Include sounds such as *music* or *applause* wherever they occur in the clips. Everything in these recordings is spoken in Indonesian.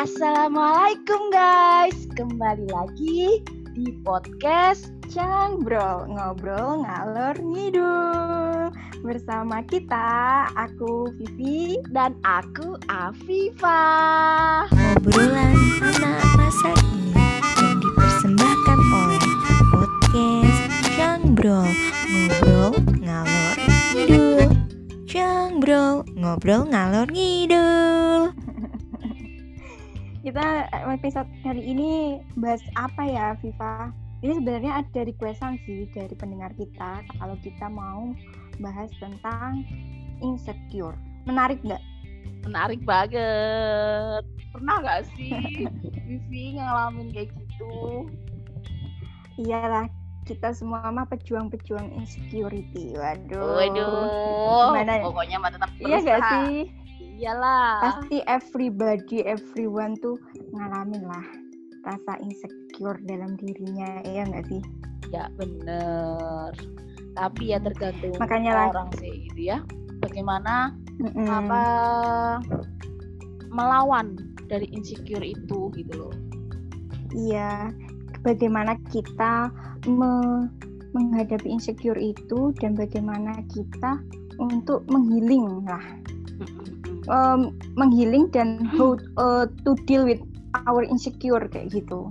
Assalamualaikum guys, kembali lagi di podcast Bro ngobrol ngalor ngidul bersama kita, aku Vivi dan aku Afifa. Obrolan anak masa ini yang dipersembahkan oleh podcast Bro ngobrol ngalor ngidul. Bro ngobrol ngalor ngidul. Kita episode kali ini bahas apa ya, Viva? Ini sebenarnya ada requestan sih dari pendengar kita kalau kita mau bahas tentang insecure. Menarik nggak? Menarik banget. Pernah nggak sih *laughs* Vivi ngalamin kayak gitu? Iyalah, kita semua mah pejuang-pejuang insecurity. Waduh. Waduh. Gimana? Pokoknya mah tetap Iya berusaha. nggak sih? Iyalah. Pasti everybody, everyone tuh ngalamin lah rasa insecure dalam dirinya, iya nggak sih? Ya bener. Tapi ya tergantung Makanya lah- orang sih gitu ya. Bagaimana Mm-mm. apa melawan dari insecure itu gitu loh. Iya, bagaimana kita me- menghadapi insecure itu dan bagaimana kita untuk menghealing lah, Em, menghealing dan how uh, to deal with our insecure kayak gitu.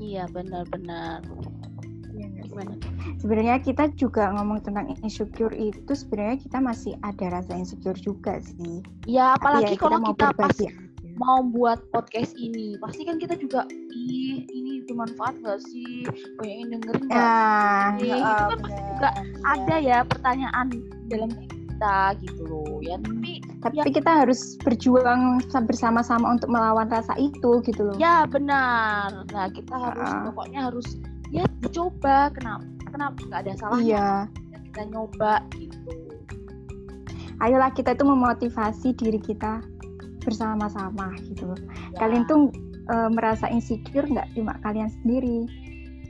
Iya benar-benar. Iya? Gimana? Sebenarnya kita juga ngomong tentang insecure itu sebenarnya kita masih ada rasa insecure juga sih. Ya Tapi apalagi ya, kalau mau kita pas mau buat podcast ini pasti kan kita juga ih ini bermanfaat gak sih banyak yang dengerin sih? Itu heeh, kan pasti bener. juga ada ya pertanyaan dalam kita gitu loh ya tapi Tapi kita harus berjuang bersama-sama untuk melawan rasa itu gitu loh. ya benar nah kita harus Ah. pokoknya harus ya dicoba kenapa kenapa nggak ada salahnya Iya. kita nyoba gitu ayolah kita itu memotivasi diri kita bersama-sama gitu loh. Ya, Kalian tuh e, merasa insecure nggak cuma kalian sendiri,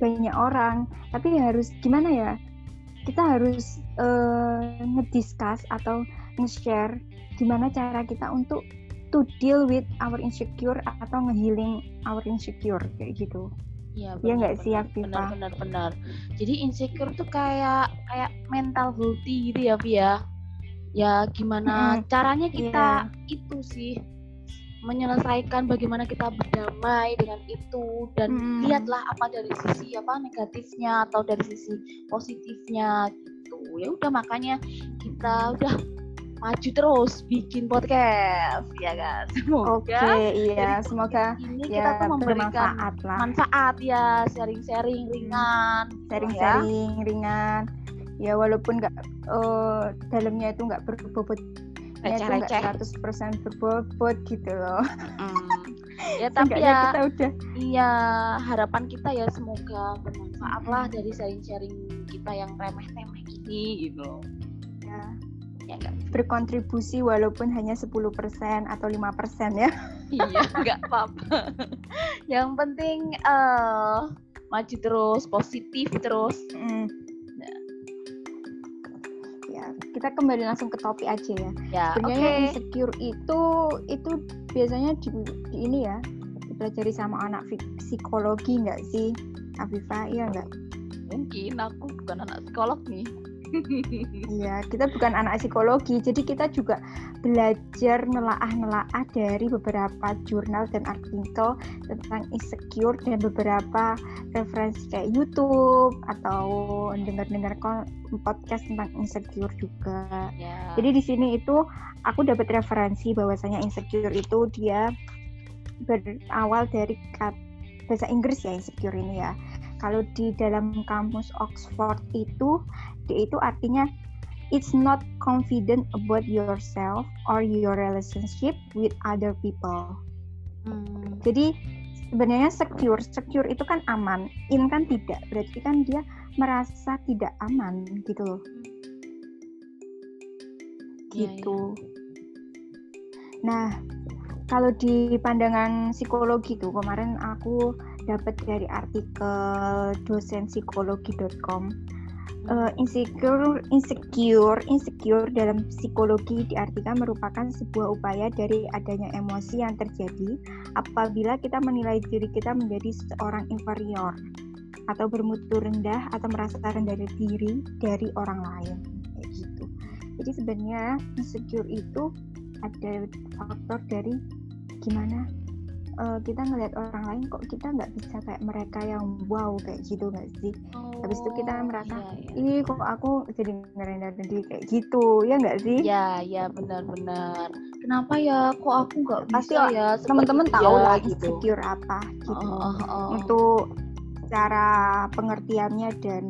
banyak orang. Tapi harus gimana ya? Kita harus e, ngediscuss atau nge-share gimana cara kita untuk to deal with our insecure atau ngehealing our insecure kayak gitu. Iya Iya nggak sih, Afifa? Benar benar benar. Jadi insecure tuh kayak kayak mental healthy gitu ya, Via. Ya gimana Mm-mm. caranya kita Iya. itu sih menyelesaikan bagaimana kita berdamai dengan itu dan Mm. lihatlah apa dari sisi apa negatifnya atau dari sisi positifnya gitu. Ya udah makanya kita udah maju terus bikin podcast ya kan. Oke, Semoga iya, semoga ini ya kita tuh memberikan bermanfaat lah. manfaat ya sharing-sharing ringan gitu ya. sharing-sharing ringan ya walaupun nggak eh, dalamnya itu nggak berbobot receh-receh 100% berbobot gitu loh Mm. ya *laughs* tapi ya kita udah iya harapan kita ya semoga bermanfaat lah dari sharing-sharing kita yang remeh-temeh ini gitu ya, ya enggak berkontribusi walaupun hanya 10% atau 5% ya. Iya *laughs* enggak apa-apa. Yang penting eh maju terus positif terus. Mm. ya kita kembali langsung ke topik aja ya. Ya sebenarnya insecure itu itu biasanya di, di ini ya dipelajari sama anak psikologi nggak sih Afifah? Iya nggak? Mungkin aku bukan anak psikolog nih Iya, kita bukan anak psikologi, jadi kita juga belajar nelaah-nelaah dari beberapa jurnal dan artikel tentang insecure dan beberapa referensi kayak YouTube atau dengar-dengar podcast tentang insecure juga. ya Jadi di sini itu aku dapat referensi bahwasanya insecure itu dia berawal dari kat- bahasa Inggris ya insecure ini ya. Kalau di dalam kamus Oxford itu itu artinya it's not confident about yourself or your relationship with other people. Hmm, Jadi sebenarnya secure, secure itu kan aman, in kan tidak. Berarti kan dia merasa tidak aman gitu loh. Iya, gitu. Nah, kalau di pandangan psikologi tuh kemarin aku dapat dari artikel dosenpsikologi.com Uh, insecure, insecure, insecure dalam psikologi diartikan merupakan sebuah upaya dari adanya emosi yang terjadi apabila kita menilai diri kita menjadi seorang inferior atau bermutu rendah atau merasa rendah diri dari orang lain kayak gitu. Jadi sebenarnya insecure itu ada faktor dari gimana uh, kita ngelihat orang lain kok kita nggak bisa kayak mereka yang wow kayak gitu nggak sih oh, habis itu kita merasa iya, iya. ih kok aku jadi ngerendah diri kayak gitu ya nggak sih ya ya benar-benar kenapa ya kok aku nggak pasti bisa ya teman-teman tahu lah gitu. insecure apa gitu oh, oh, oh. untuk cara pengertiannya dan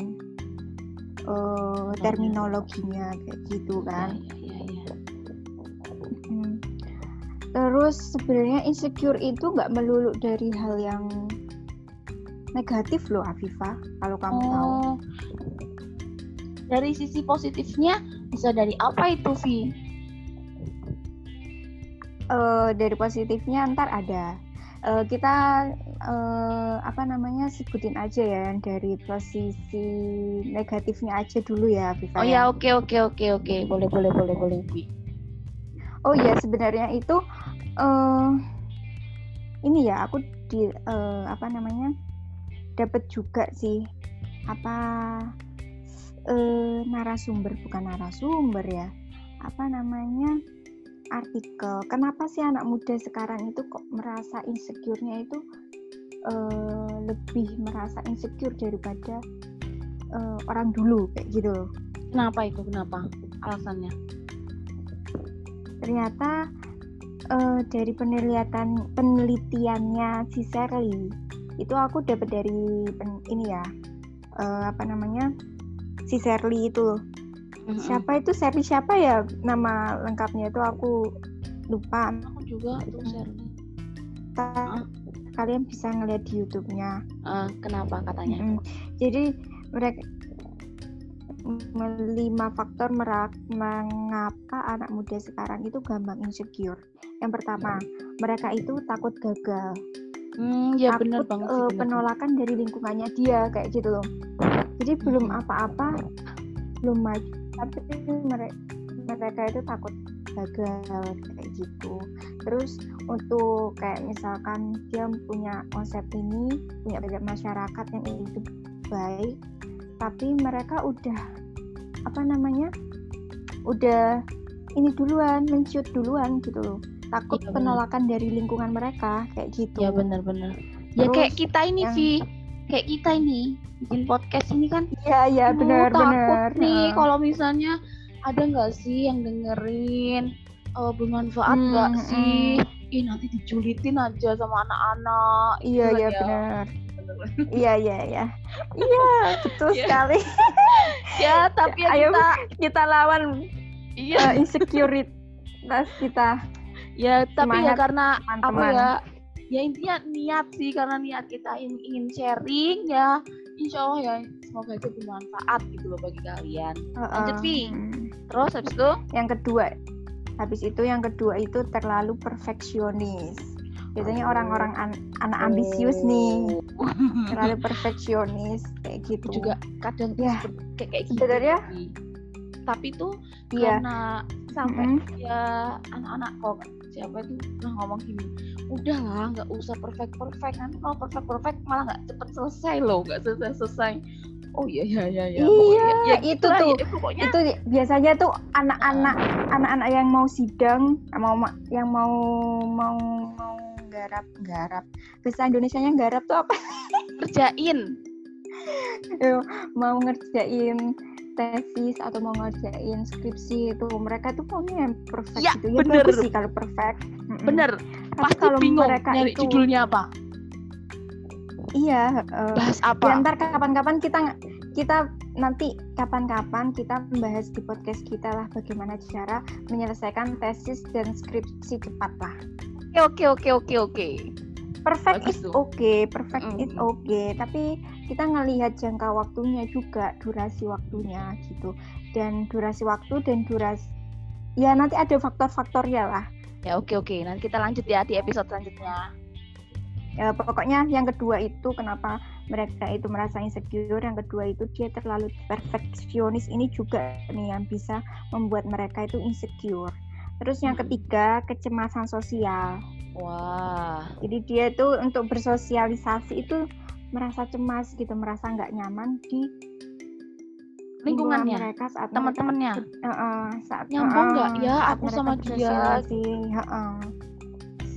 uh, terminologinya kayak gitu kan ya, ya, ya, ya. Terus sebenarnya insecure itu nggak melulu dari hal yang negatif loh Afifah, kalau kamu oh. tahu. Dari sisi positifnya bisa dari apa itu Vi? Uh, dari positifnya ntar ada. Uh, kita uh, apa namanya sebutin aja ya dari posisi negatifnya aja dulu ya Viva. Oh ya oke okay, oke okay, oke okay, oke boleh boleh boleh boleh Vi oh iya sebenarnya itu uh, ini ya aku di uh, apa namanya dapat juga sih apa uh, narasumber bukan narasumber ya apa namanya artikel kenapa sih anak muda sekarang itu kok merasa insecure-nya itu uh, lebih merasa insecure daripada uh, orang dulu kayak gitu Kenapa itu? Kenapa? Alasannya? ternyata uh, dari penelitian penelitiannya si Shirley itu aku dapat dari pen, ini ya uh, apa namanya si Shirley itu. Mm-hmm. siapa itu? Shirley siapa ya? Nama lengkapnya itu aku lupa. Aku juga tuh Shirley uh. kalian bisa ngeliat di YouTube-nya. Uh, kenapa katanya? Mm-hmm. jadi mereka lima faktor merak, mengapa anak muda sekarang itu gampang insecure. Yang pertama, mereka itu takut gagal. Hmm, ya takut benar banget uh, penolakan dari lingkungannya dia kayak gitu loh. Jadi hmm. belum apa-apa, belum maju, tapi mereka mereka itu takut gagal kayak gitu. Terus untuk kayak misalkan dia punya konsep ini, punya banyak masyarakat yang itu baik, tapi mereka udah apa namanya udah ini duluan menciut duluan gitu loh takut ya, penolakan dari lingkungan mereka kayak gitu. Ya benar-benar. Ya kayak kita ini yang... Vi kayak kita ini bikin podcast ini kan. Iya iya benar benar. nih kalau misalnya ada nggak sih yang dengerin uh, bermanfaat nggak hmm, sih? hmm. ih nanti dijulitin aja sama anak-anak iya gitu kan iya ya. benar. *laughs* Iya iya iya. Iya betul yeah. sekali. *laughs* Ya tapi ya ayo kita kita lawan iya. uh, insecurity kita ya tapi ya karena teman -teman. apa ya? ya intinya niat sih karena niat kita ingin, ingin sharing ya insya Allah ya semoga itu bermanfaat gitu loh bagi kalian. Lanjut Vi terus habis itu? Yang kedua habis itu yang kedua itu terlalu perfeksionis. Biasanya orang-orang an anak ambisius nih. Oh. *laughs* terlalu perfeksionis kayak gitu. Juga kadang ya. kayak kayak gitu sebenarnya? tapi tuh ya. karena sampai mm -hmm. ya anak-anak kok siapa itu pernah ngomong gini udah lah nggak usah perfect perfect. Kan kalau perfect perfect malah nggak cepet selesai loh nggak selesai selesai. Oh iya iya iya iya. Iya ya, itu tuh. ya, pokoknya. itu biasanya tuh anak-anak anak-anak yang mau sidang mau yang mau mau mau garap garap. Bahasa Indonesia nya garap tuh apa? Kerjain. *laughs* Mau ngerjain tesis atau mau ngerjain skripsi itu mereka tuh pokoknya yang perfect ya, gitu. Ya bener. bagus sih kalau perfect. Bener. Tapi pasti kalau bingung mereka nyari itu, judulnya apa. Iya uh, bahas apa? ya, ntar kapan-kapan kita kita nanti kapan-kapan kita membahas di podcast kita lah bagaimana cara menyelesaikan tesis dan skripsi cepat lah. Oke oke oke oke perfect Bagus is oke okay, perfect mm. is oke okay. tapi kita ngelihat jangka waktunya juga durasi waktunya gitu. Dan durasi waktu dan durasi ya nanti ada faktor-faktornya lah. Ya oke oke. Nanti kita lanjut ya di episode selanjutnya. Ya pokoknya yang kedua itu kenapa mereka itu merasa insecure yang kedua itu dia terlalu perfeksionis. Ini juga nih yang bisa membuat mereka itu insecure. Terus yang ketiga kecemasan sosial wah. Jadi dia itu untuk bersosialisasi itu merasa cemas gitu merasa nggak nyaman di lingkungannya? mereka saat teman-temannya? uh, uh, saat nyambung nggak? Uh, ya aku sama dia. uh, uh.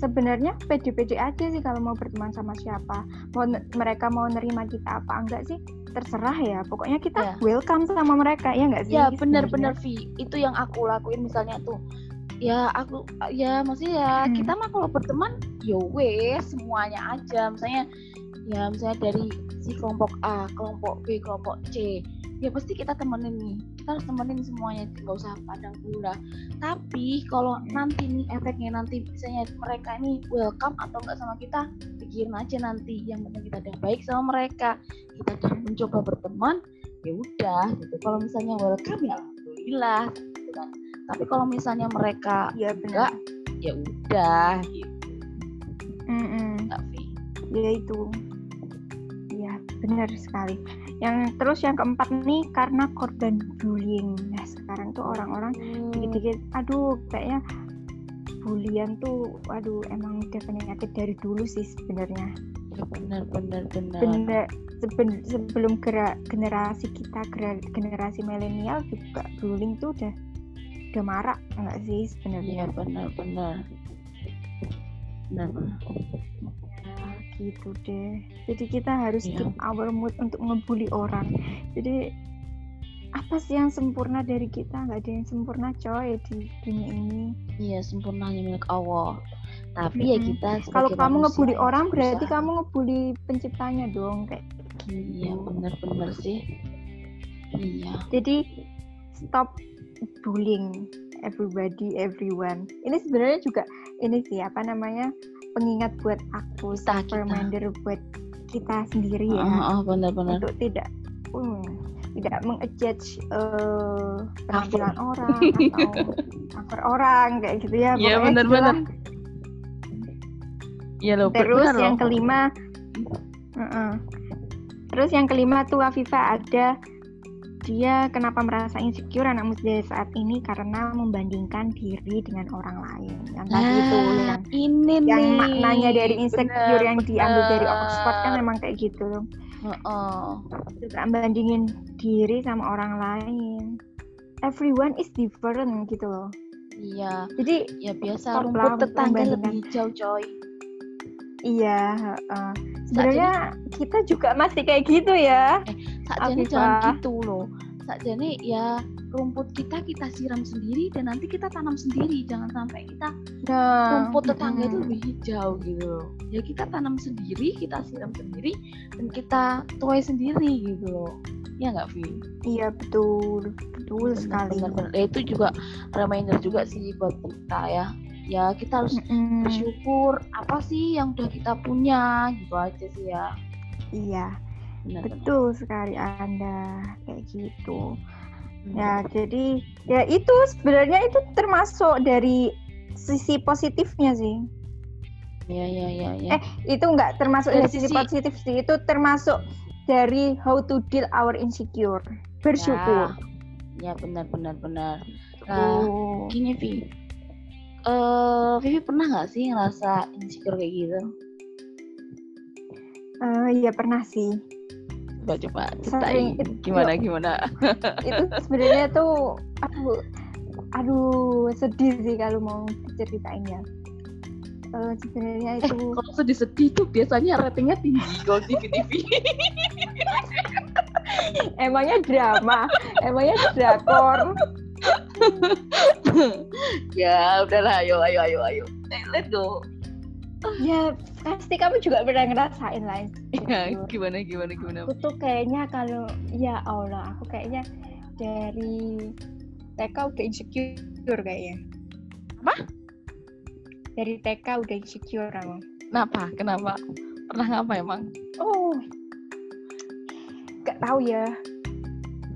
sebenarnya pede-pede aja sih kalau mau berteman sama siapa. Mau mereka mau nerima kita apa enggak sih? Terserah ya pokoknya kita Ya. welcome sama mereka ya enggak sih? Ya benar-benar Vi. Itu yang aku lakuin misalnya tuh ya aku ya maksudnya ya Hmm. kita mah kalau berteman ya wes semuanya aja. Misalnya ya misalnya dari si kelompok A kelompok B kelompok C ya pasti kita temenin nih. Kita harus temenin semuanya nggak usah pandang bulu lah tapi kalau nanti nih efeknya nanti misalnya mereka ini welcome atau enggak sama kita pikirin aja nanti yang penting kita udah baik sama mereka. Kita udah mencoba berteman ya udah gitu. Kalau misalnya welcome ya alhamdulillah gitu kan tapi kalau misalnya mereka ya benar. enggak ya udah. Gitu enggak Vi ya itu. Ya benar sekali. Yang terus yang keempat nih karena korban bullying. Nah sekarang tuh orang-orang dikit-dikit aduh kayaknya bulian tuh aduh emang udah penyakit dari dulu sih sebenarnya. Ya benar benar benar. Bener seben- sebelum gera- generasi kita gera- generasi milenial juga bullying tuh udah udah marak enggak sih iya sebenarnya? Benar benar benar. Nah, gitu deh. Jadi kita harus Iya. keep our mood untuk ngebully orang. Jadi apa sih yang sempurna dari kita? Nggak ada yang sempurna coy di dunia ini. Iya sempurnanya milik Allah. Tapi ya Mm-mm. kita kalau kamu ngebully ya orang harus berarti berusaha. kamu ngebully penciptanya dong kayak iya benar-benar sih. Iya. Jadi stop bullying everybody everyone ini sebenarnya juga ini sih apa namanya pengingat buat aku Kita, kita. reminder buat kita sendiri ya Ah, ah, benar-benar untuk tidak hmm, tidak mengejudge eh, penampilan orang atau *laughs* cover orang kayak gitu ya Iya, benar-benar. iya loh terus benar yang loh. kelima Heeh. terus yang kelima tuh Afifa ada dia kenapa merasa insecure anak muda saat ini? Karena membandingkan diri dengan orang lain. Yang tadi itu Ah, yang ini yang nih. maknanya dari insecure benar, yang diambil dari. Oxford kan memang kayak gitu. Heeh. juga bandingin diri sama orang lain. Everyone is different gitu loh. Iya. Jadi ya biasa rumput tetangga lebih hijau coy iya heeh. sebenarnya kita juga masih kayak gitu ya sakjane Afifah. jangan gitu loh sakjane ya rumput kita kita siram sendiri dan nanti kita tanam sendiri jangan sampai kita nah rumput tetangga itu mm-mm. lebih hijau gitu loh ya kita tanam sendiri kita siram sendiri dan kita tuai sendiri gitu loh ya nggak Vi? iya betul betul sekali Benar-benar. Ya, itu juga reminder juga sih buat kita ya ya kita harus Mm-mm. bersyukur apa sih yang udah kita punya gitu aja sih ya. Iya benar betul sekali anda kayak gitu. Hmm. ya jadi ya itu sebenarnya itu termasuk dari sisi positifnya sih. Ya ya ya ya. Eh, itu enggak termasuk Dari dari sisi positif sih itu termasuk dari how to deal our insecure bersyukur. Ya benar benar benar. Nah Oh. gini Vi eh Vivi pernah nggak sih ngerasa insecure kayak gitu? Eh, iya pernah sih. Coba coba ceritain gimana gimana? *laughs* Itu sebenarnya tuh aduh aduh sedih sih kalau mau diceritain ya. Eh, sebenarnya eh itu kalau sedih-sedih tuh biasanya ratingnya tinggi kalau TV TV *laughs* emangnya drama? Emangnya drakor *laughs* *laughs* ya udahlah ayo ayo ayo ayo. Eh, let's go. Ya pasti kamu juga pernah ngerasain lah ya insecure. gimana gimana gimana? Aku tuh kayaknya kalau ya Allah aku kayaknya dari TK udah insecure kayaknya. Apa? dari TK udah insecure aku. Kenapa? Kenapa? Pernah ngapa emang? Oh. Gak tahu ya.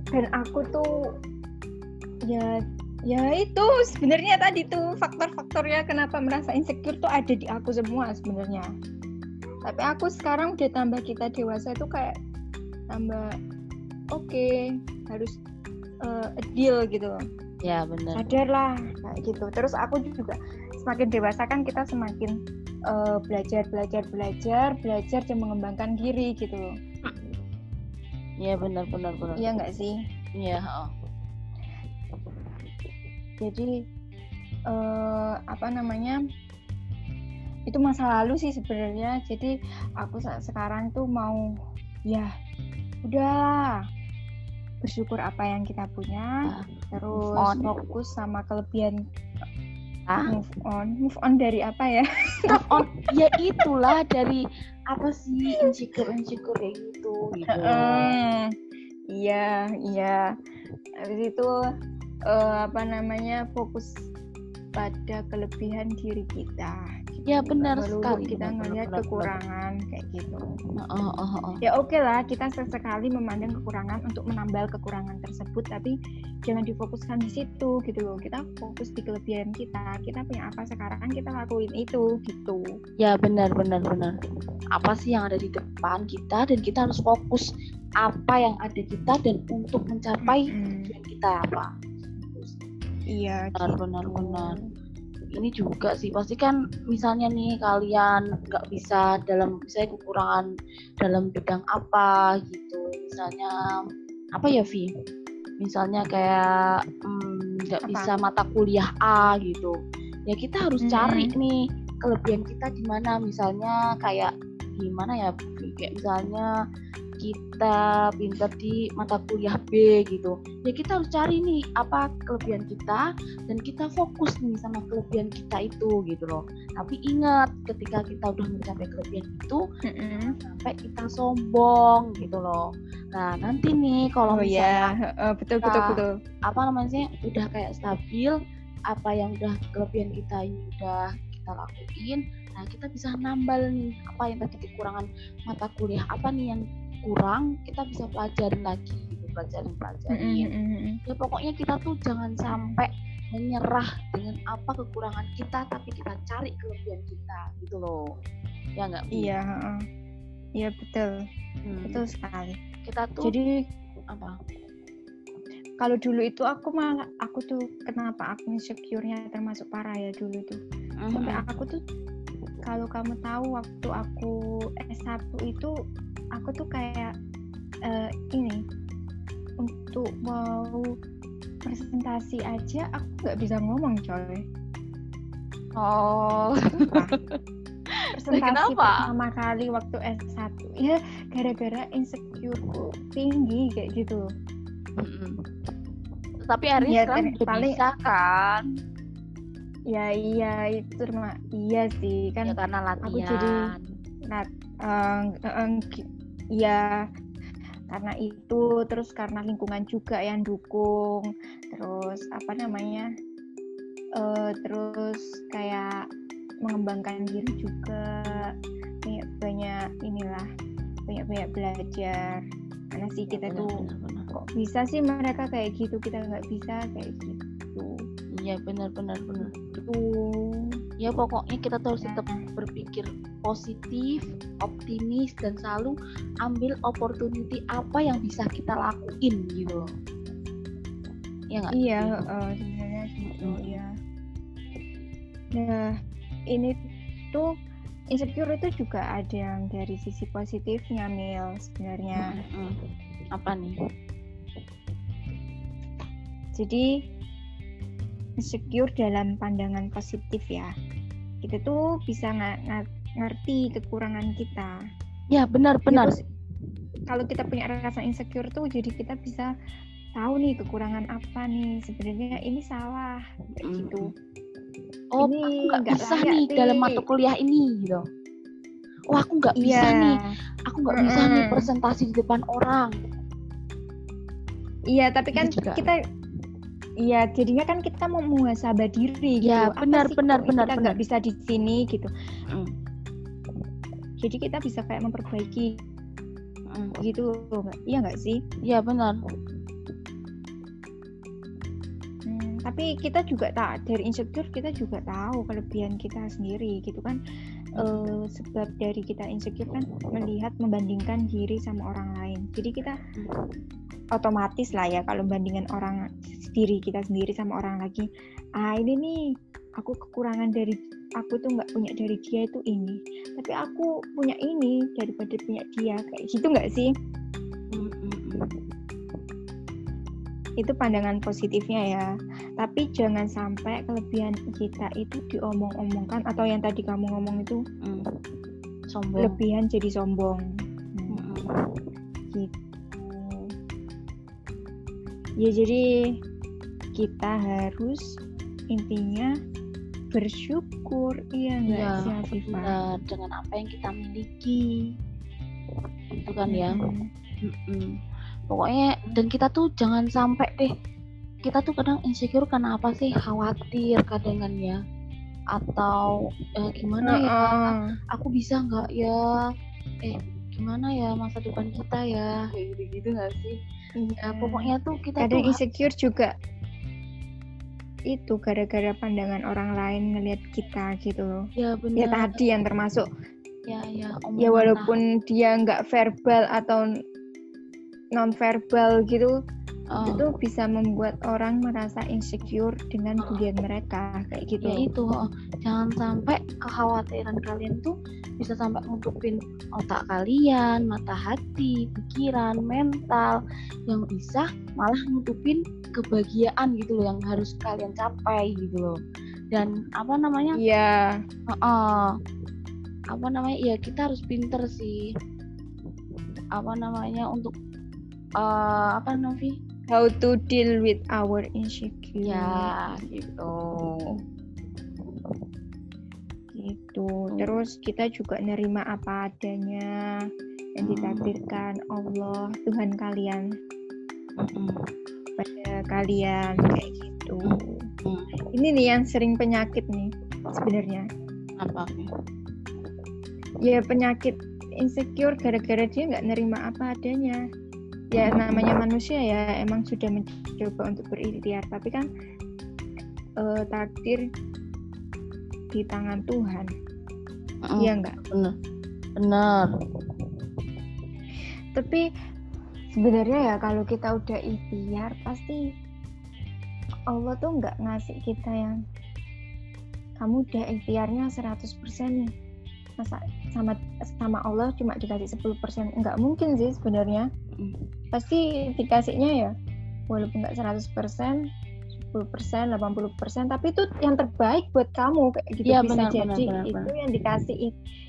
Dan aku tuh ya ya itu sebenarnya tadi tuh faktor-faktornya kenapa merasa insecure tuh ada di aku semua sebenarnya tapi aku sekarang udah tambah kita dewasa itu kayak tambah oke okay, harus uh, deal gitu ya benar sadar lah kayak gitu terus aku juga semakin dewasa kan kita semakin uh, belajar belajar belajar belajar dan mengembangkan diri gitu Iya benar benar benar. Iya nggak sih? Iya. Oh. Jadi uh, apa namanya? Itu masa lalu sih sebenarnya. Jadi aku sekarang tuh mau ya udah bersyukur apa yang kita punya, uh, terus fokus sama kelebihan ah? move on. Move on dari apa ya? Move on. Ya itulah dari apa sih insecure insecure kayak gitu gitu. Iya iya. Habis itu uh, apa namanya fokus pada kelebihan diri kita. Ya benar sekali. kita ngelihat kekurangan benar. kayak gitu. Oh, oh, oh. ya oke okay lah kita sesekali memandang kekurangan untuk menambal kekurangan tersebut tapi jangan difokuskan di situ gitu loh. Kita fokus di kelebihan kita. Kita punya apa sekarang kita lakuin itu gitu. Ya benar benar benar. Apa sih yang ada di depan kita dan kita harus fokus apa yang ada kita dan untuk mencapai hmm. kita apa iya benar gitu. benar benar. Ini juga sih pasti kan misalnya nih kalian nggak bisa dalam misalnya kekurangan dalam bidang apa gitu. Misalnya apa ya Vi? Misalnya kayak hmm, nggak hmm, bisa mata kuliah A gitu. Ya kita harus hmm. cari nih kelebihan kita di mana. Misalnya kayak gimana ya kayak misalnya kita pintar di mata kuliah B gitu ya kita harus cari nih apa kelebihan kita dan kita fokus nih sama kelebihan kita itu gitu loh tapi ingat ketika kita udah mencapai kelebihan itu mm-hmm. sampai kita sombong gitu loh nah nanti nih kalau oh, misalnya yeah. uh, betul betul betul apa namanya udah kayak stabil apa yang udah kelebihan kita ini udah kita lakuin nah kita bisa nambal nih apa yang tadi kekurangan mata kuliah apa nih yang kurang kita bisa pelajarin lagi gitu pelajarin pelajarin mm -hmm. ya pokoknya kita tuh jangan sampai menyerah dengan apa kekurangan kita tapi kita cari kelebihan kita gitu loh. Ya nggak iya iya betul. Hmm. betul sekali. Kita tuh jadi apa? kalau dulu itu aku malah aku tuh kenapa aku insecure-nya termasuk parah ya dulu tuh. Uh -huh. sampai aku tuh kalau kamu tahu waktu aku S1 itu aku tuh kayak uh, ini untuk mau presentasi aja aku nggak bisa ngomong coy. Oh. *laughs* Presentasi Kenapa? pertama kali waktu S1 ya gara-gara insecureku tinggi kayak gitu. Mm-hmm. tapi hari ya, sekarang udah paling, bisa kan? Ya iya itu mah iya sih kan ya, karena latihan aku jadi lat, uh, uh, ya karena itu terus karena lingkungan juga yang dukung terus apa namanya uh, terus kayak mengembangkan diri juga banyak banyak inilah banyak banyak belajar. Karena sih kita benar, tuh benar, benar. kok bisa sih mereka kayak gitu kita nggak bisa kayak gitu. Iya benar benar benar. Tuh ya pokoknya kita terus tetap berpikir positif, optimis dan selalu ambil opportunity apa yang bisa kita lakuin gitu Ya nggak? Iya, uh, sebenarnya gitu hmm. ya. Nah, ini tuh insecure itu juga ada yang dari sisi positifnya Mil sebenarnya. Hmm, hmm. Apa nih? Jadi insecure dalam pandangan positif ya kita tuh bisa nggak ngerti kekurangan kita ya benar-benar ya, kalau kita punya rasa insecure tuh jadi kita bisa tahu nih kekurangan apa nih sebenarnya ini salah kayak mm. gitu oh ini aku nggak bisa nih sih. dalam mata kuliah ini gitu oh aku nggak bisa yeah. nih aku nggak mm bisa nih presentasi di depan orang iya tapi kan kita Iya, jadinya kan kita mau muhasabah diri gitu. Ya, benar, benar, benar, kita nggak bisa di sini gitu. Mm. Jadi kita bisa kayak memperbaiki mm. gitu, iya nggak sih? Iya benar. Hmm, tapi kita juga tak dari insecure kita juga tahu kelebihan kita sendiri gitu kan. uh, sebab dari kita insecure kan melihat membandingkan diri sama orang lain jadi kita otomatis lah ya kalau bandingkan orang diri kita sendiri sama orang lagi ah ini nih aku kekurangan dari aku tuh nggak punya dari dia itu ini. Tapi aku punya ini daripada punya dia kayak gitu nggak sih? Itu pandangan positifnya ya. Tapi jangan sampai kelebihan kita itu diomong-omongkan atau yang tadi kamu ngomong itu mm. sombong. kelebihan jadi sombong. Hmm. gitu. Ya jadi kita harus intinya bersyukur. Iya enggak ya, sih Afifah dengan apa yang kita miliki. Itu kan ya. Mm -hmm pokoknya dan kita tuh jangan sampai deh kita tuh kadang insecure karena apa sih? Khawatir kadang kan ya. Atau eh, gimana uh -uh. ya aku bisa nggak ya? Eh gimana ya masa depan kita ya? Kayak gitu gitu nggak sih? Ya pokoknya tuh kita kadang tuh insecure juga itu gara-gara pandangan orang lain ngelihat kita gitu loh. Ya benar. ya tadi yang termasuk. Ya ya ya walaupun dia nggak verbal atau nonverbal gitu oh. itu bisa membuat orang merasa insecure dengan oh. mereka kayak gitu. Ya itu, oh. jangan sampai kekhawatiran kalian tuh bisa sampai nutupin otak kalian, mata hati, pikiran, mental yang bisa malah nutupin kebahagiaan gitu loh yang harus kalian capai gitu loh. Dan apa namanya? Iya. Yeah. Uh -uh. Apa namanya? Ya kita harus pinter sih. Apa namanya untuk uh, apa Novi? How to deal with our insecure. Ya, gitu. Gitu. Terus kita juga nerima apa adanya yang hmm. ditakdirkan Allah Tuhan kalian hmm. pada kalian kayak gitu. Hmm. Ini nih yang sering penyakit nih sebenarnya. Apa? Ya penyakit insecure gara-gara dia nggak nerima apa adanya ya namanya manusia ya emang sudah mencoba untuk berikhtiar. Tapi kan uh, takdir di tangan Tuhan. Mm, iya enggak benar. Benar. Tapi sebenarnya ya kalau kita udah ikhtiar pasti Allah tuh nggak ngasih kita yang kamu udah ikhtiarnya 100% nih. Masa sama sama Allah cuma dikasih 10% enggak mungkin sih sebenarnya pasti dikasihnya ya walaupun nggak 100% 10% 80% tapi itu yang terbaik buat kamu kayak gitu. Ya, bisa benar, jadi benar, benar, itu yang dikasih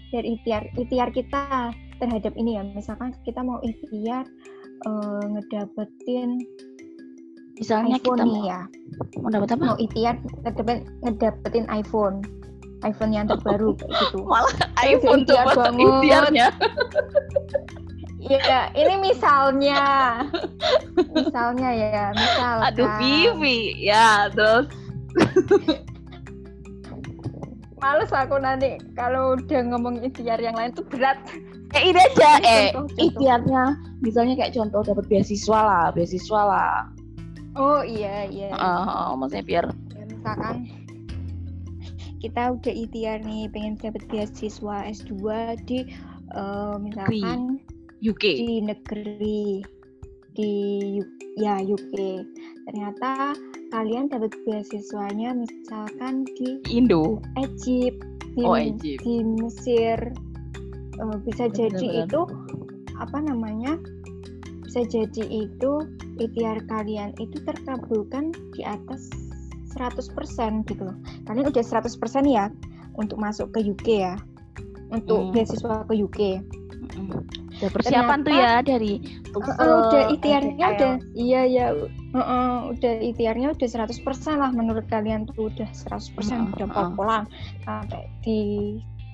dari ikhtiar ikhtiar kita terhadap ini ya. Misalkan kita mau ikhtiar uh, ngedapetin misalnya iPhone kita mau, ya. mau dapat apa? Mau ikhtiar ngedapetin, ngedapetin iPhone iPhone yang terbaru kayak gitu. *laughs* Malah iPhone tuh ikhtiarnya *laughs* Iya, ini misalnya. misalnya ya, misal. Aduh, Vivi. Ya, terus. Males aku nanti kalau udah ngomong ikhtiar yang lain tuh berat. Eh, ini aja, eh, ikhtiarnya misalnya kayak contoh dapat beasiswa lah, beasiswa lah. Oh iya, iya. Uh, uh, maksudnya biar. Ya, misalkan kita udah ikhtiar nih pengen dapat beasiswa S2 di uh, misalkan UK di negeri di ya UK ternyata kalian dapat beasiswanya misalkan di Indo Egypt di, oh, Egypt. di Mesir uh, bisa benar, jadi benar. itu apa namanya bisa jadi itu ikhtiar kalian itu terkabulkan di atas 100% gitu loh. Kalian udah 100% ya untuk masuk ke UK ya. Untuk hmm. beasiswa ke UK. Hmm udah persiapan Ternyata, tuh ya dari TOEFL, uh, udah ikhtiarnya udah iya ya uh, uh, udah ikhtiarnya udah 100% lah menurut kalian tuh udah 100% uh, udah pol-polan. Sampai di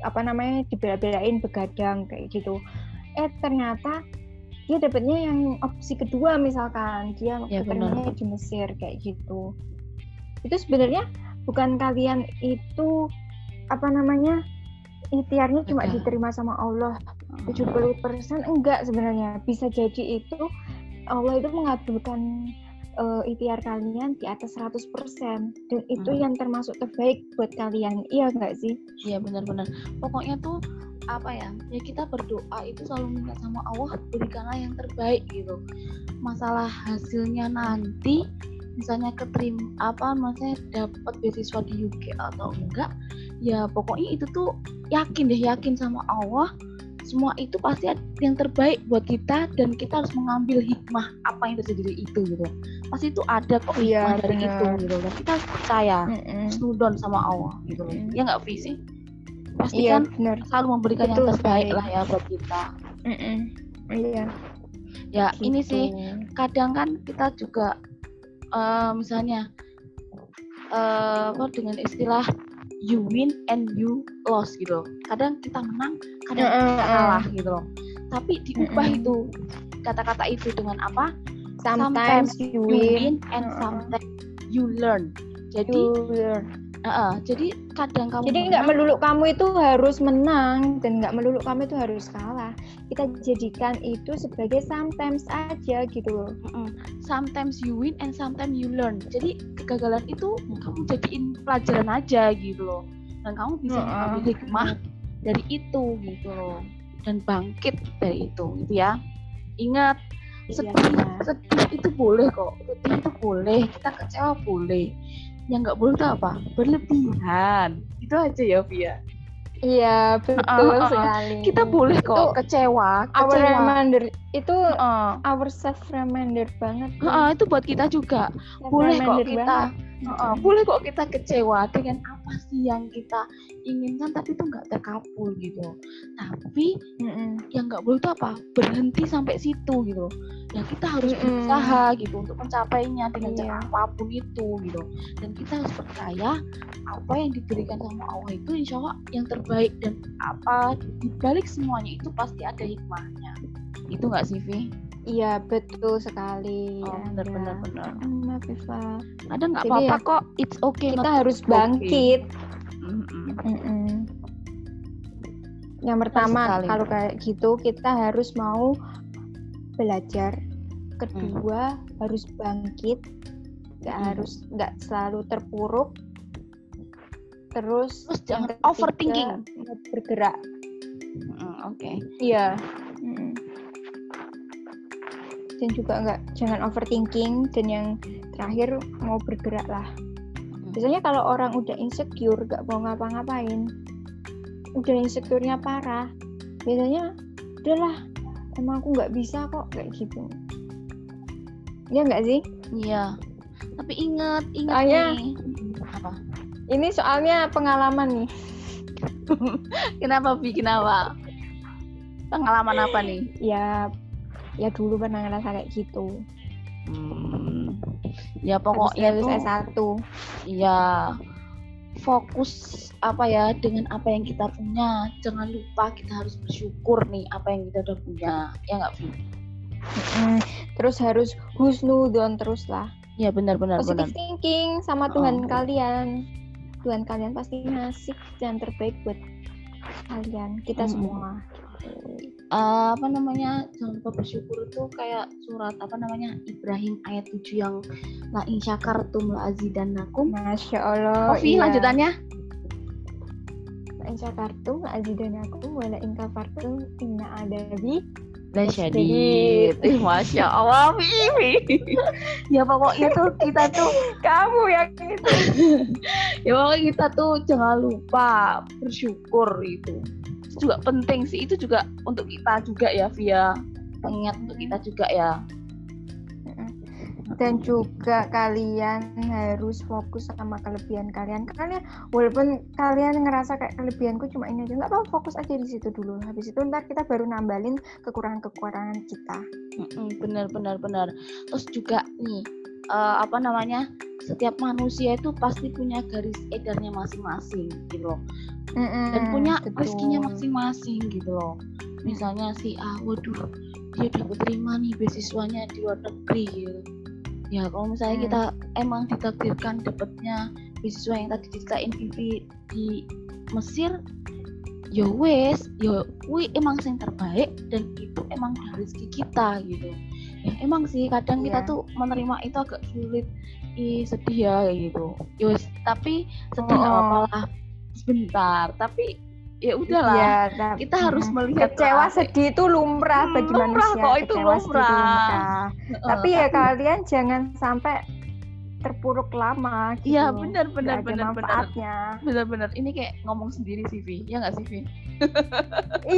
apa namanya dibela-belain begadang kayak gitu. Eh ternyata dia dapetnya yang opsi kedua misalkan. Dia ya, ketemunya di Mesir kayak gitu. Itu sebenarnya bukan kalian itu apa namanya ikhtiarnya cuma diterima sama Allah 70% enggak sebenarnya bisa jadi itu Allah itu mengabulkan uh, ITR kalian di atas 100% dan itu Hmm. yang termasuk terbaik buat kalian. Iya nggak sih? Iya benar-benar. Pokoknya tuh apa ya? Ya kita berdoa itu selalu minta sama Allah berikanlah yang terbaik gitu. Masalah hasilnya nanti misalnya keterima apa maksudnya dapat beasiswa di UK atau enggak ya pokoknya itu tuh yakin deh yakin sama Allah semua itu pasti yang terbaik buat kita dan kita harus mengambil hikmah apa yang terjadi itu gitu pasti itu ada kok Iya, hikmah dari benar. itu gitu dan kita harus percaya Mm-mm. snudon sama Allah gitu loh Mm. ya nggak visi pasti Iya kan benar. selalu memberikan yang Betul terbaik sekali. lah ya buat kita Mm-mm. Iya. ya ini gitu. sih kadang kan kita juga eh, misalnya eh, apa dengan istilah you win and you lost gitu loh. kadang kita menang kadang Mm-mm, kita kalah gitu loh tapi diubah Mm-mm. itu kata-kata itu dengan apa Sometimes you you win, win and sometimes you learn jadi you learn. Eh, jadi kadang kamu Jadi nggak melulu kamu itu harus menang dan nggak melulu kamu itu harus kalah. Kita jadikan itu sebagai sometimes aja gitu loh. Mm-mm. sometimes you win and sometimes you learn. Jadi kegagalan itu kamu jadiin pelajaran aja gitu loh. Dan kamu bisa mengambil hikmah dari itu gitu loh. Dan bangkit dari itu gitu ya. Ingat sedih, Iya. sedih itu boleh kok. Sedih itu boleh. Kita kecewa boleh. Yang nggak boleh itu apa? Berlebihan. Itu aja ya Via. Iya betul Heeh, heeh. sekali. Kita boleh kok Itu kecewa. our Kecewa. reminder itu Heeh. our self reminder banget. Heeh, itu buat kita juga. Self boleh kok kita banget. Heeh, boleh kok kita kecewa dengan apa sih yang kita inginkan tapi itu nggak terkabul gitu tapi Mm-mm. yang nggak boleh itu apa berhenti sampai situ gitu ya kita harus Mm-mm. berusaha gitu untuk mencapainya dengan Iya. cara apa pun itu gitu dan kita harus percaya apa yang diberikan sama Allah itu insya Allah yang terbaik dan apa dibalik semuanya itu pasti ada hikmahnya itu nggak sih Vi? Iya betul sekali. Oh, benar Anda. benar benar. Mm, Viva. Ada nggak apa-apa ya, kok. It's okay. Kita harus okay. bangkit. Mm-mm. Mm-mm. Yang pertama kalau kayak gitu kita harus mau belajar. Kedua harus bangkit, nggak Mm. harus nggak selalu terpuruk. Terus, Terus jangan ketiga, overthinking. bergerak. Mm, Oke. Iya. Mm. Dan juga nggak jangan overthinking dan yang terakhir mau bergerak lah. Mm. Biasanya kalau orang udah insecure nggak mau ngapa-ngapain, udah insecure-nya parah, biasanya udahlah emang aku nggak bisa kok kayak gitu. Ya nggak sih? Iya. Tapi ingat, ingat Soalnya- nih. Apa? Ini soalnya pengalaman nih. *laughs* Kenapa bikin apa? Pengalaman apa nih? Ya, ya dulu pernah ngerasa kayak gitu. Hmm. Ya pokoknya tuh S1. ya fokus apa ya dengan apa yang kita punya. Jangan lupa kita harus bersyukur nih apa yang kita udah punya. Ya nggak Vi? Mm, Terus harus husnudon terus lah. Ya benar benar benar. Positive thinking sama Tuhan kalian. Tuhan kalian pasti ngasih yang terbaik buat kalian, kita Mm-mm. semua. Eh, apa namanya jangan lupa bersyukur itu kayak surat apa namanya Ibrahim ayat 7 yang la in syakartum la azidannakum. Masya Allah. Oh, Vi, iya. lanjutannya? In syakartum azidanakum wala in kafartum inna adabi La syadid. *laughs* Masya Allah, Vivi. ya pokoknya tuh kita tuh, kamu yang itu. *laughs* ya pokoknya kita tuh jangan lupa bersyukur itu. Itu juga penting sih. Itu juga untuk kita juga ya, Via. Pengingat untuk kita juga ya. Dan juga kalian harus fokus sama kelebihan kalian. Kalian walaupun kalian ngerasa kayak kelebihanku cuma ini aja, nggak apa fokus aja di situ dulu. Habis itu ntar kita baru nambalin kekurangan-kekurangan kita. Mm-mm, benar benar benar terus juga nih eh, apa namanya setiap manusia itu pasti punya garis edarnya masing-masing gitu loh dan punya rezekinya masing-masing gitu loh misalnya si A waduh dia dapat terima nih beasiswanya di luar negeri gitu ya kalau misalnya Hmm. kita emang ditakdirkan dapatnya beasiswa yang tadi diceritain Vivi di Mesir ya wes ya kui emang yang terbaik dan itu emang dari rezeki kita gitu ya emang sih kadang yeah. kita iya. tuh menerima itu agak sulit ih sedih ya gitu ya wes tapi sedih oh. apa lah sebentar tapi ya udahlah ya, tapi, kita harus melihat kecewa sedih itu lumrah bagi lumrah manusia kok itu lumrah. lumrah. tapi ya kalian jangan sampai terpuruk lama gitu. Iya benar benar benar benar. Benar benar. Ini kayak ngomong sendiri sih Vi. Ya nggak sih Vi?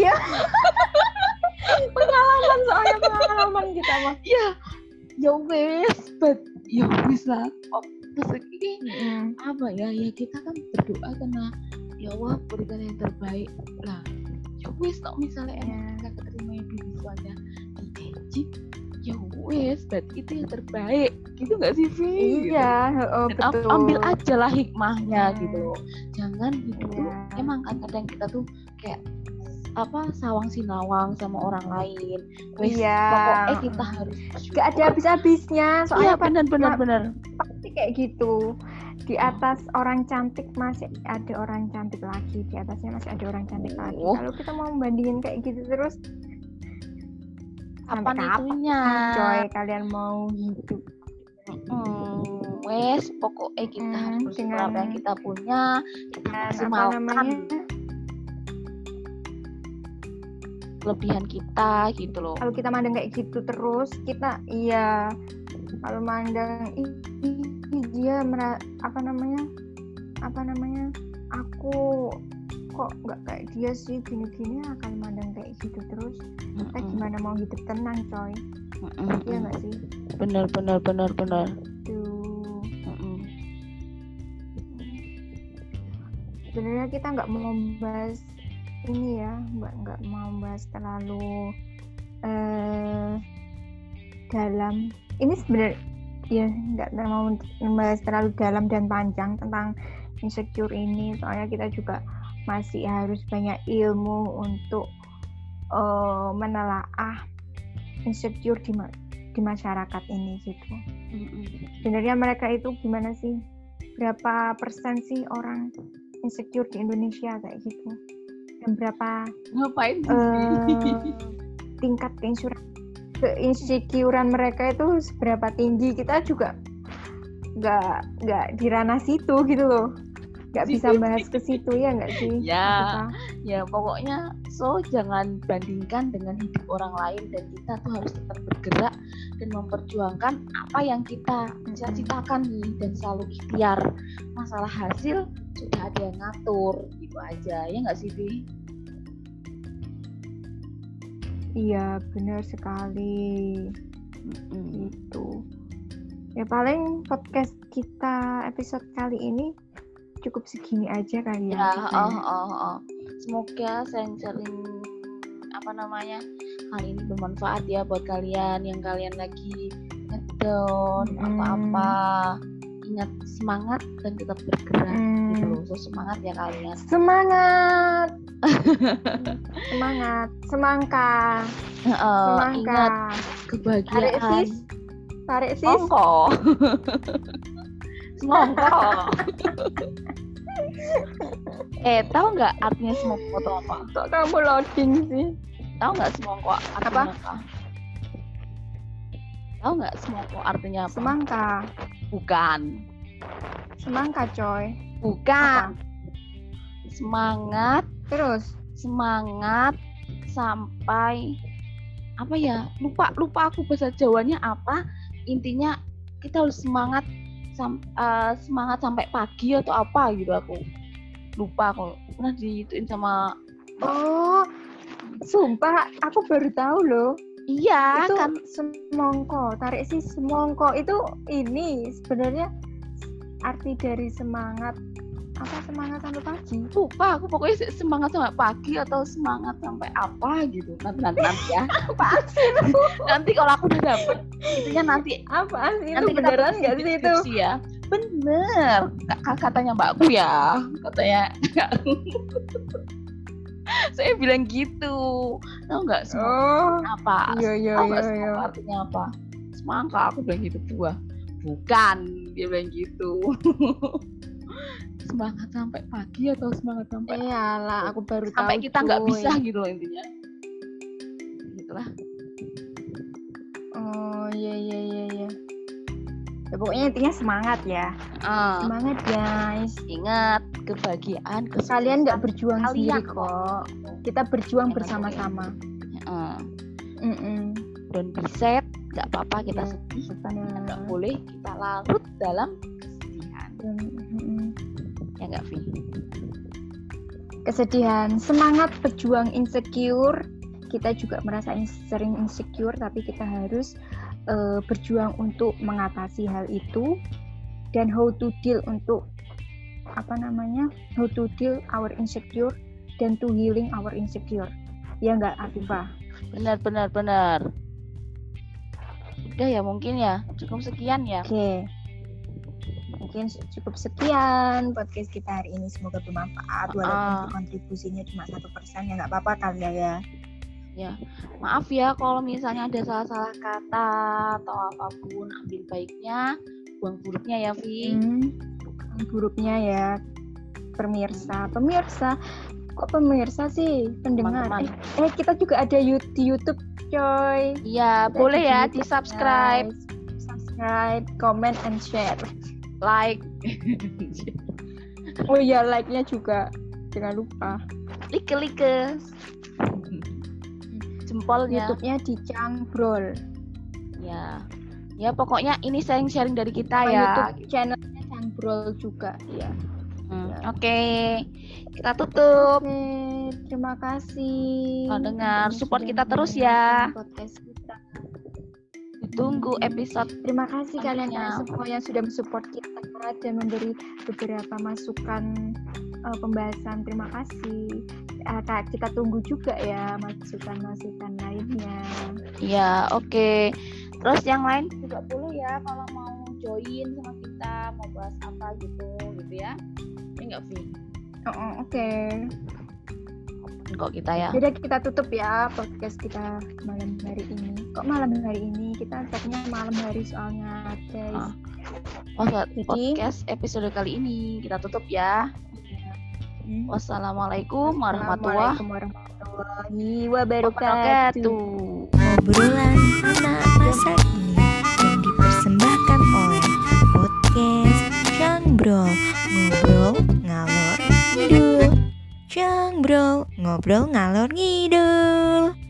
iya. *laughs* pengalaman soalnya pengalaman kita mah. Iya. Ya wes, but ya wes lah. Oh, terus ini mm. apa ya? Ya kita kan berdoa karena ya Allah berikan yang terbaik lah. Ya wes, misalnya emang yeah. keterima yang dulu aja di Egypt ya wes berarti itu yang terbaik gitu nggak sih Vi iya oh, betul. ambil aja lah hikmahnya hmm. gitu jangan hidup yeah. emang kan kadang kita tuh kayak apa sawang sinawang sama orang lain wes iya. pokoknya kita harus gak ada habis-habisnya soalnya iya, benar benar benar pasti kayak gitu di atas orang cantik masih ada orang cantik lagi. Di atasnya masih ada orang cantik lagi. Oh. kalau kita mau membandingin kayak gitu terus apa itunya? coy kalian mau hidup? Hmm, wes pokoknya kita hmm, harus dengan apa yang kita punya. Kita maksimalkan kelebihan kita gitu loh. Kalau kita mandang kayak gitu terus kita iya kalau mandang ih, dia apa namanya apa namanya aku kok nggak kayak dia sih gini-gini akan mandang kayak gitu terus. Kita gimana mau hidup tenang coy? Iya nggak sih? Benar benar benar benar. Tuh sebenarnya kita nggak mau membahas ini ya nggak nggak mau membahas terlalu uh, dalam. Ini sebenarnya ya nggak mau membahas terlalu dalam dan panjang tentang insecure ini soalnya kita juga masih harus banyak ilmu untuk uh, menelaah insecure di di masyarakat ini gitu. Sebenarnya mereka itu gimana sih? Berapa persen sih orang insecure di Indonesia kayak gitu? Dan berapa ngapain uh, tingkat keinsuran keinsecurean mereka itu seberapa tinggi kita juga nggak nggak di ranah situ gitu loh. Nggak bisa bahas ke situ ya nggak sih? *laughs* Ya ya pokoknya so jangan bandingkan dengan hidup orang lain dan kita tuh harus tetap bergerak dan memperjuangkan apa yang kita cita-citakan nih dan selalu ikhtiar. Masalah hasil sudah ada yang ngatur gitu aja. Ya nggak sih Vi? Iya benar sekali mm gitu ya paling podcast kita episode kali ini cukup segini aja kali ya. Ya, oh, oh, oh. Semoga sharing apa namanya kali ini bermanfaat ya buat kalian yang kalian lagi ngedown hmm. apa-apa. Ingat semangat dan tetap bergerak hmm. gitu loh. So semangat ya kalian. Semangat. Semangat. Semangka. Uh, Semangka. Ingat kebahagiaan. Tarik sis. Tarik sis. Ongko. Semongko. *laughs* eh, tahu nggak artinya semongko itu apa? Kok kamu loading sih? Tahu nggak artinya apa? apa? Tahu nggak semongko artinya apa? Semangka. Bukan. Semangka, coy. Bukan. Apa? Semangat. Terus? Semangat sampai apa ya? Lupa lupa aku bahasa Jawanya apa. Intinya kita harus semangat sam, uh, semangat sampai pagi atau apa gitu aku lupa kok pernah diituin sama oh sumpah aku baru tahu loh iya itu kan semongko tarik sih semongko itu ini sebenarnya arti dari semangat apa semangat sampai pagi. Lupa aku pokoknya semangat sampai pagi atau semangat sampai apa gitu. Nanti nanti, *laughs* nanti ya. Apa *laughs* sih nanti kalau aku udah dapet itunya nanti apa sih itu? beneran nggak sih itu? ya. Bener. Katanya mbakku ya katanya *laughs* saya bilang gitu. Tau nggak oh, apa? Iya, iya, tau iya, iya. artinya apa? Semangka aku bilang gitu. Buah bukan dia bilang gitu semangat sampai pagi atau semangat sampai Iyalah, aku baru tahu. sampai kita nggak bisa gitu loh intinya gitulah Oh, iya iya iya iya. Ya, pokoknya intinya semangat ya. Ah, Semangat guys. ingat kebahagiaan Kalian nggak berjuang kalian sendiri kok. Kita berjuang bersama-sama. Ah, Mm-mm. don't be sad nggak apa-apa kita Iya, sedih nggak boleh kita larut dalam kesedihan. Ya nggak Vi Kesedihan, semangat berjuang insecure. Kita juga merasa in- sering insecure, tapi kita harus eh, berjuang untuk mengatasi hal itu dan how to deal untuk apa namanya how to deal our insecure dan to healing our insecure. Ya nggak Afifah? benar benar benar udah ya mungkin ya cukup sekian ya Oke. Mungkin cukup sekian podcast kita hari ini. Semoga bermanfaat. Walaupun Ah. kontribusinya cuma satu persen ya nggak apa-apa kali ya. maaf ya kalau misalnya ada salah-salah kata atau apa pun ambil baiknya buang buruknya ya Vi Hmm. Buruknya ya pemirsa. Pemirsa. Kok pemirsa sih? Pendengar. Teman-teman. Eh, eh, kita juga ada di YouTube, coy. iya boleh ya YouTube, di subscribe guys. Subscribe, comment, and share. Like Oh iya, like-nya juga. Jangan lupa. like like jempolnya YouTube-nya di Cangbrol. ya ya pokoknya ini sharing-sharing dari kita Sama ya YouTube channelnya Cangbrol juga. Ya. Hmm, Ya. oke kita tutup Oke, terima kasih. Kalau dengar, support kita terus ya. Podcast. Tunggu episode Terima kasih kalian kalian semua yang sudah mensupport kita dan memberi beberapa masukan eh, pembahasan. Terima kasih. Kak, kita tunggu juga ya masukan-masukan lainnya. ya oke terus yang lain juga boleh ya kalau mau join sama kita mau bahas apa gitu gitu ya ini enggak Vi Oh, oh, Oke. Open kok kita ya Jadi kita tutup ya podcast kita malam hari ini. Kok malam hari ini? Kita tagnya malam hari soalnya, guys. Ah. Pod- Jadi- podcast episode kali ini kita tutup ya Hmm. wassalamualaikum warahmatullahi wabarakatuh. Obrolan anak masa kini yang dipersembahkan oleh podcast Cangbrol Ngobrol Ngalor Ngidul Cangbrol Ngobrol Ngalor Ngidul